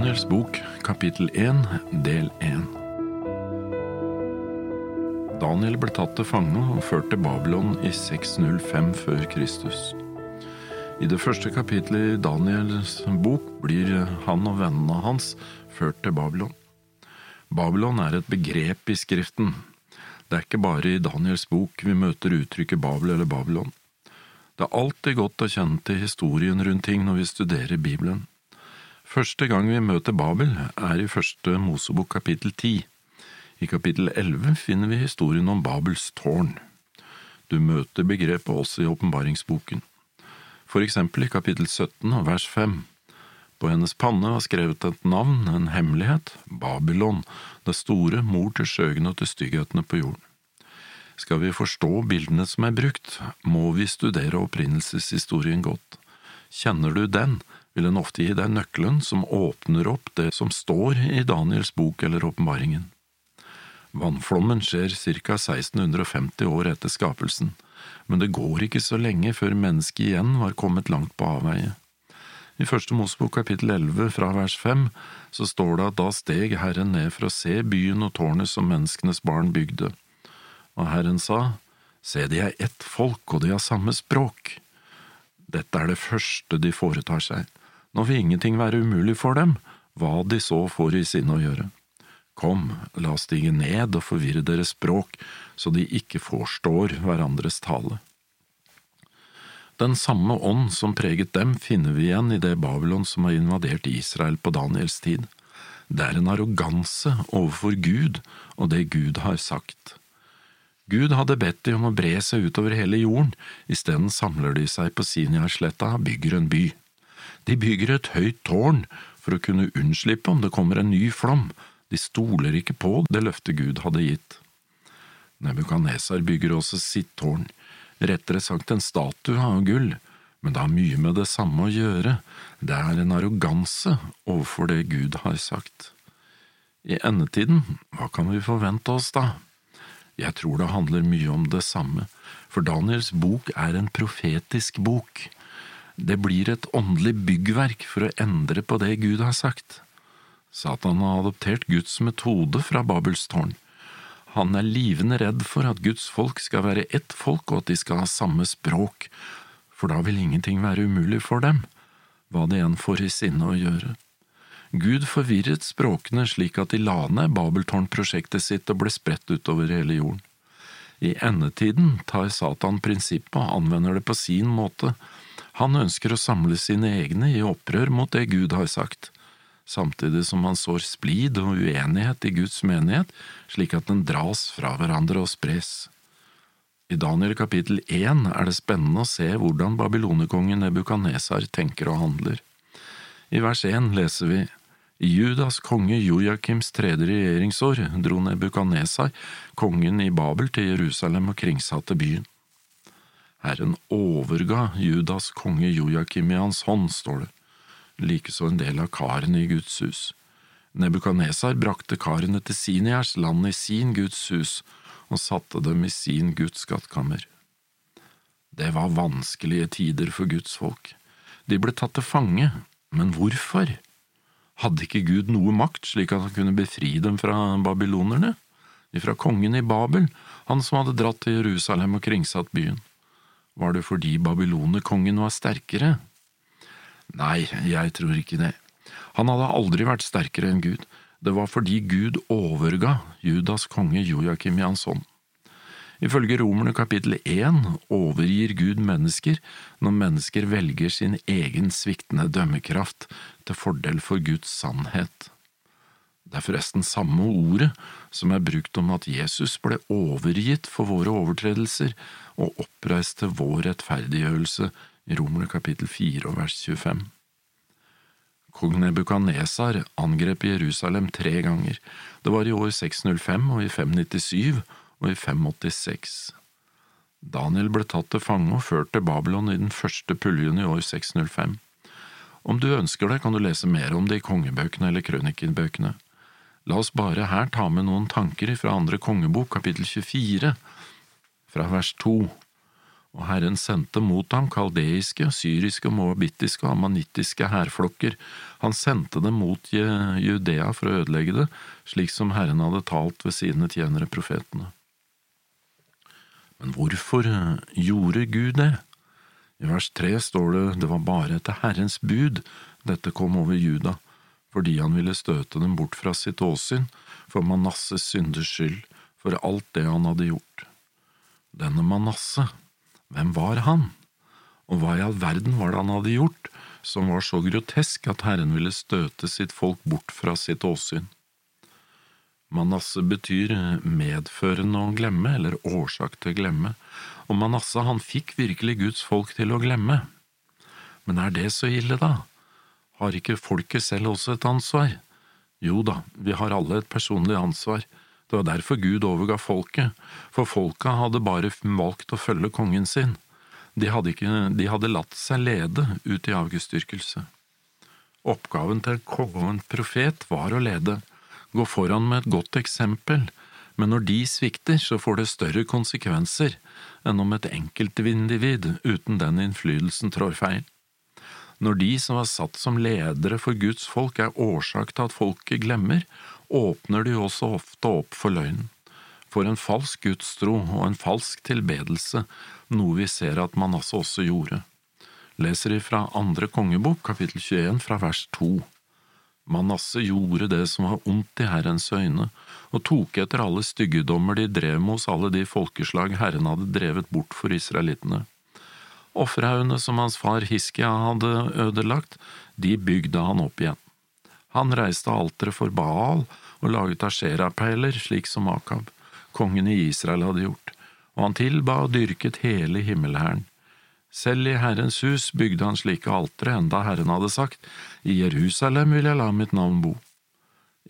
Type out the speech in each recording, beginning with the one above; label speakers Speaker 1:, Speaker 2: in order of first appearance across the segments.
Speaker 1: Daniels bok, kapittel 1, del 1 Daniel ble tatt til fange og ført til Babylon i 605 før Kristus. I det første kapittelet i Daniels bok blir han og vennene hans ført til Babylon. Babylon er et begrep i Skriften. Det er ikke bare i Daniels bok vi møter uttrykket Babel eller Babylon. Det er alltid godt å kjenne til historien rundt ting når vi studerer Bibelen. Første gang vi møter Babel, er i første Mosebok kapittel ti. I kapittel elleve finner vi historien om Babels tårn. Du møter begrepet også i åpenbaringsboken. For eksempel i kapittel 17 og vers 5. På hennes panne var skrevet et navn, en hemmelighet, Babylon, det store, mor til skjøgene og til stygghetene på jorden. Skal vi forstå bildene som er brukt, må vi studere opprinnelseshistorien godt. Kjenner du den, vil den ofte gi deg nøkkelen som åpner opp det som står i Daniels bok eller åpenbaringen. Vannflommen skjer ca 1650 år etter skapelsen, men det går ikke så lenge før mennesket igjen var kommet langt på avveie. I første Mosebok kapittel 11 fra vers 5 så står det at da steg Herren ned for å se byen og tårnet som menneskenes barn bygde. Og Herren sa, Se, de er ett folk, og de har samme språk. Dette er det første de foretar seg. Nå vil ingenting være umulig for dem, hva de så får i sinne å gjøre. Kom, la oss stige ned og forvirre deres språk, så de ikke forstår hverandres tale. Den samme ånd som preget dem, finner vi igjen i det Babylon som har invadert Israel på Daniels tid. Det er en arroganse overfor Gud og det Gud har sagt. Gud hadde bedt de om å bre seg utover hele jorden, isteden samler de seg på Sinjarsletta og bygger en by. De bygger et høyt tårn for å kunne unnslippe om det kommer en ny flom, de stoler ikke på det løftet Gud hadde gitt. Nebukadnesar bygger også sitt tårn, rettere sagt en statue av gull, men det har mye med det samme å gjøre, det er en arroganse overfor det Gud har sagt. I endetiden, hva kan vi forvente oss da? Jeg tror det handler mye om det samme, for Daniels bok er en profetisk bok. Det blir et åndelig byggverk for å endre på det Gud har sagt. Satan har adoptert Guds metode fra Babels tårn. Han er livende redd for at Guds folk skal være ett folk, og at de skal ha samme språk, for da vil ingenting være umulig for dem, hva de enn får i sinne å gjøre. Gud forvirret språkene slik at de la ned Babeltårn-prosjektet sitt og ble spredt utover hele jorden. I endetiden tar Satan prinsippet og anvender det på sin måte. Han ønsker å samle sine egne i opprør mot det Gud har sagt samtidig som han sår splid og uenighet i Guds menighet, slik at den dras fra hverandre og spres. I Daniel kapittel 1 er det spennende å se hvordan babylonekongen Nebukadnesar tenker og handler. I vers 1 leser vi i Judas konge Joakims tredje regjeringsår dro Nebukadnesar, kongen i Babel, til Jerusalem og kringsatte byen. Herren overga Judas konge Joakim i hans hånd, står det likeså en del av karene i Guds hus. Nebukadnesar brakte karene til Siniers land i sin Guds hus og satte dem i sin Guds skattkammer. Det var vanskelige tider for Guds folk. De ble tatt til fange, men hvorfor? Hadde ikke Gud noe makt slik at han kunne befri dem fra babylonerne? Fra kongen i Babel, han som hadde dratt til Jerusalem og kringsatt byen? Var det fordi babylonerkongen var sterkere? Nei, jeg tror ikke det. Han hadde aldri vært sterkere enn Gud. Det var fordi Gud overga Judas konge Joakim i hans. Ifølge Romerne kapittel 1 overgir Gud mennesker når mennesker velger sin egen sviktende dømmekraft til fordel for Guds sannhet. Det er forresten samme ordet som er brukt om at Jesus ble overgitt for våre overtredelser og oppreiste vår rettferdiggjørelse i Romerne kapittel 4 og vers 25. Kong Nebukadnesar angrep Jerusalem tre ganger. Det var i år 605 og i 597 og i 586. Daniel ble tatt til fange og ført til Babylon i den første puljen i år 605. Om du ønsker det, kan du lese mer om det i kongebøkene eller krønikenbøkene. La oss bare her ta med noen tanker fra andre kongebok, kapittel 24, fra vers 2. og Herren sendte mot ham kaldeiske, syriske, moabittiske og amanittiske hærflokker. Han sendte dem mot Judea for å ødelegge det, slik som Herren hadde talt ved sine tjenere profetene. Men hvorfor gjorde Gud det? I vers tre står det det var bare etter Herrens bud dette kom over Juda, fordi han ville støte dem bort fra sitt åsyn, for Manasses synders skyld, for alt det han hadde gjort. Denne Manasse, hvem var han, og hva i all verden var det han hadde gjort som var så grotesk at Herren ville støte sitt folk bort fra sitt åsyn? Manasse betyr medførende å glemme, eller årsak til å glemme, og Manasse han fikk virkelig Guds folk til å glemme. Men er det så ille, da? Har ikke folket selv også et ansvar? Jo da, vi har alle et personlig ansvar, det var derfor Gud overga folket, for folket hadde bare valgt å følge kongen sin. De hadde, ikke, de hadde latt seg lede ut i avgudsdyrkelse. Oppgaven til konge og en profet var å lede, gå foran med et godt eksempel, men når de svikter, så får det større konsekvenser enn om et enkeltindivid uten den innflytelsen trår feil. Når de som var satt som ledere for Guds folk er årsak til at folket glemmer, åpner de også ofte opp for løgnen, for en falsk gudstro og en falsk tilbedelse, noe vi ser at Manasseh også gjorde. Leser ifra andre kongebok, kapittel 21, fra vers 2. Manasseh gjorde det som var ondt i Herrens øyne, og tok etter alle styggedommer de drev med hos alle de folkeslag Herren hadde drevet bort for israelittene. Offerhaugene som hans far Hiskia hadde ødelagt, de bygde han opp igjen. Han reiste alteret for Baal og laget asherapeiler, slik som Akab, kongen i Israel, hadde gjort, og han tilba og dyrket hele himmelhæren. Selv i Herrens hus bygde han slike altere, enda Herren hadde sagt, I Jerusalem vil jeg la mitt navn bo.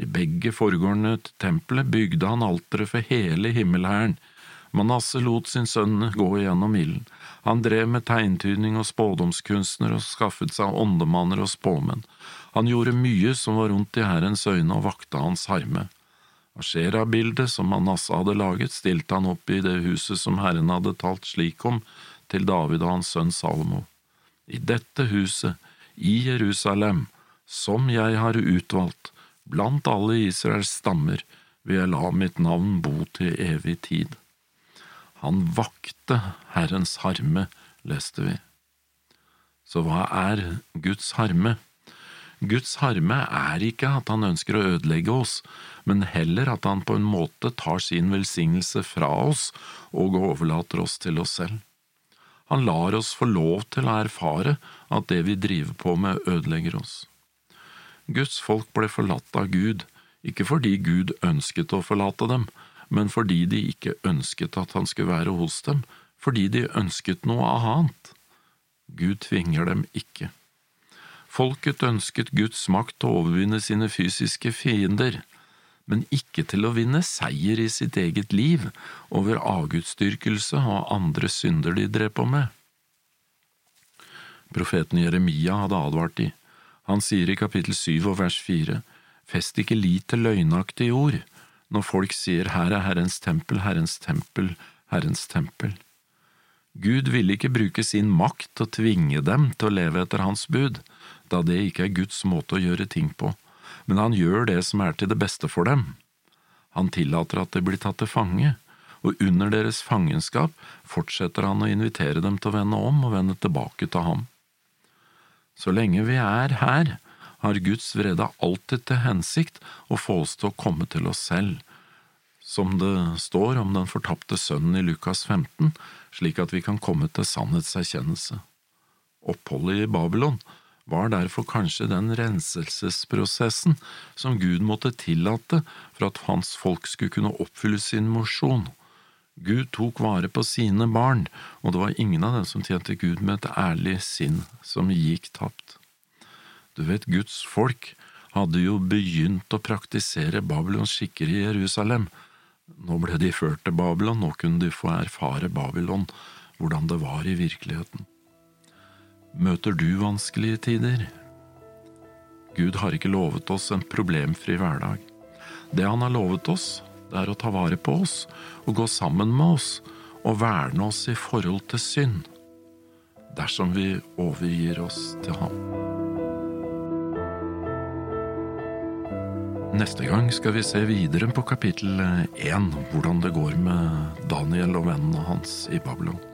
Speaker 1: I begge foregående tempelet bygde han altere for hele himmelhæren. Manasseh lot sin sønn gå igjennom ilden. Han drev med tegntydning og spådomskunstner og skaffet seg åndemanner og spåmenn. Han gjorde mye som var rundt i Herrens øyne og vakta hans harme. Ashera-bildet som Manasseh hadde laget, stilte han opp i det huset som Herren hadde talt slik om til David og hans sønn Salomo. I dette huset, i Jerusalem, som jeg har utvalgt, blant alle Israels stammer, vil jeg la mitt navn bo til evig tid. Han vakte Herrens harme, leste vi. Så hva er Guds harme? Guds harme er ikke at han ønsker å ødelegge oss, men heller at han på en måte tar sin velsignelse fra oss og overlater oss til oss selv. Han lar oss få lov til å erfare at det vi driver på med, ødelegger oss. Guds folk ble forlatt av Gud, ikke fordi Gud ønsket å forlate dem, men fordi de ikke ønsket at han skulle være hos dem, fordi de ønsket noe annet. Gud tvinger dem ikke. Folket ønsket Guds makt til å overvinne sine fysiske fiender, men ikke til å vinne seier i sitt eget liv over avgudsdyrkelse og andre synder de drev på med. Profeten Jeremia hadde advart de. Han sier i kapittel syv og vers fire, Fest ikke lit til løgnaktige ord, når folk sier her er Herrens tempel, Herrens tempel, Herrens tempel. Gud ville ikke bruke sin makt til å tvinge dem til å leve etter hans bud, da det ikke er Guds måte å gjøre ting på, men han gjør det som er til det beste for dem. Han tillater at de blir tatt til fange, og under deres fangenskap fortsetter han å invitere dem til å vende om og vende tilbake til ham. Så lenge vi er her, har Guds vrede alltid til hensikt å få oss til å komme til oss selv, som det står om den fortapte sønnen i Lukas 15, slik at vi kan komme til sannhetserkjennelse. Oppholdet i Babylon var derfor kanskje den renselsesprosessen som Gud måtte tillate for at hans folk skulle kunne oppfylle sin mosjon. Gud tok vare på sine barn, og det var ingen av dem som tjente Gud med et ærlig sinn, som gikk tapt. Du vet, Guds folk hadde jo begynt å praktisere Babylons skikker i Jerusalem. Nå ble de ført til Babylon, nå kunne de få erfare Babylon, hvordan det var i virkeligheten. Møter du vanskelige tider? Gud har ikke lovet oss en problemfri hverdag. Det han har lovet oss, det er å ta vare på oss og gå sammen med oss og verne oss i forhold til synd, dersom vi overgir oss til ham. Neste gang skal vi se videre på kapittel én, hvordan det går med Daniel og vennene hans i Babylon.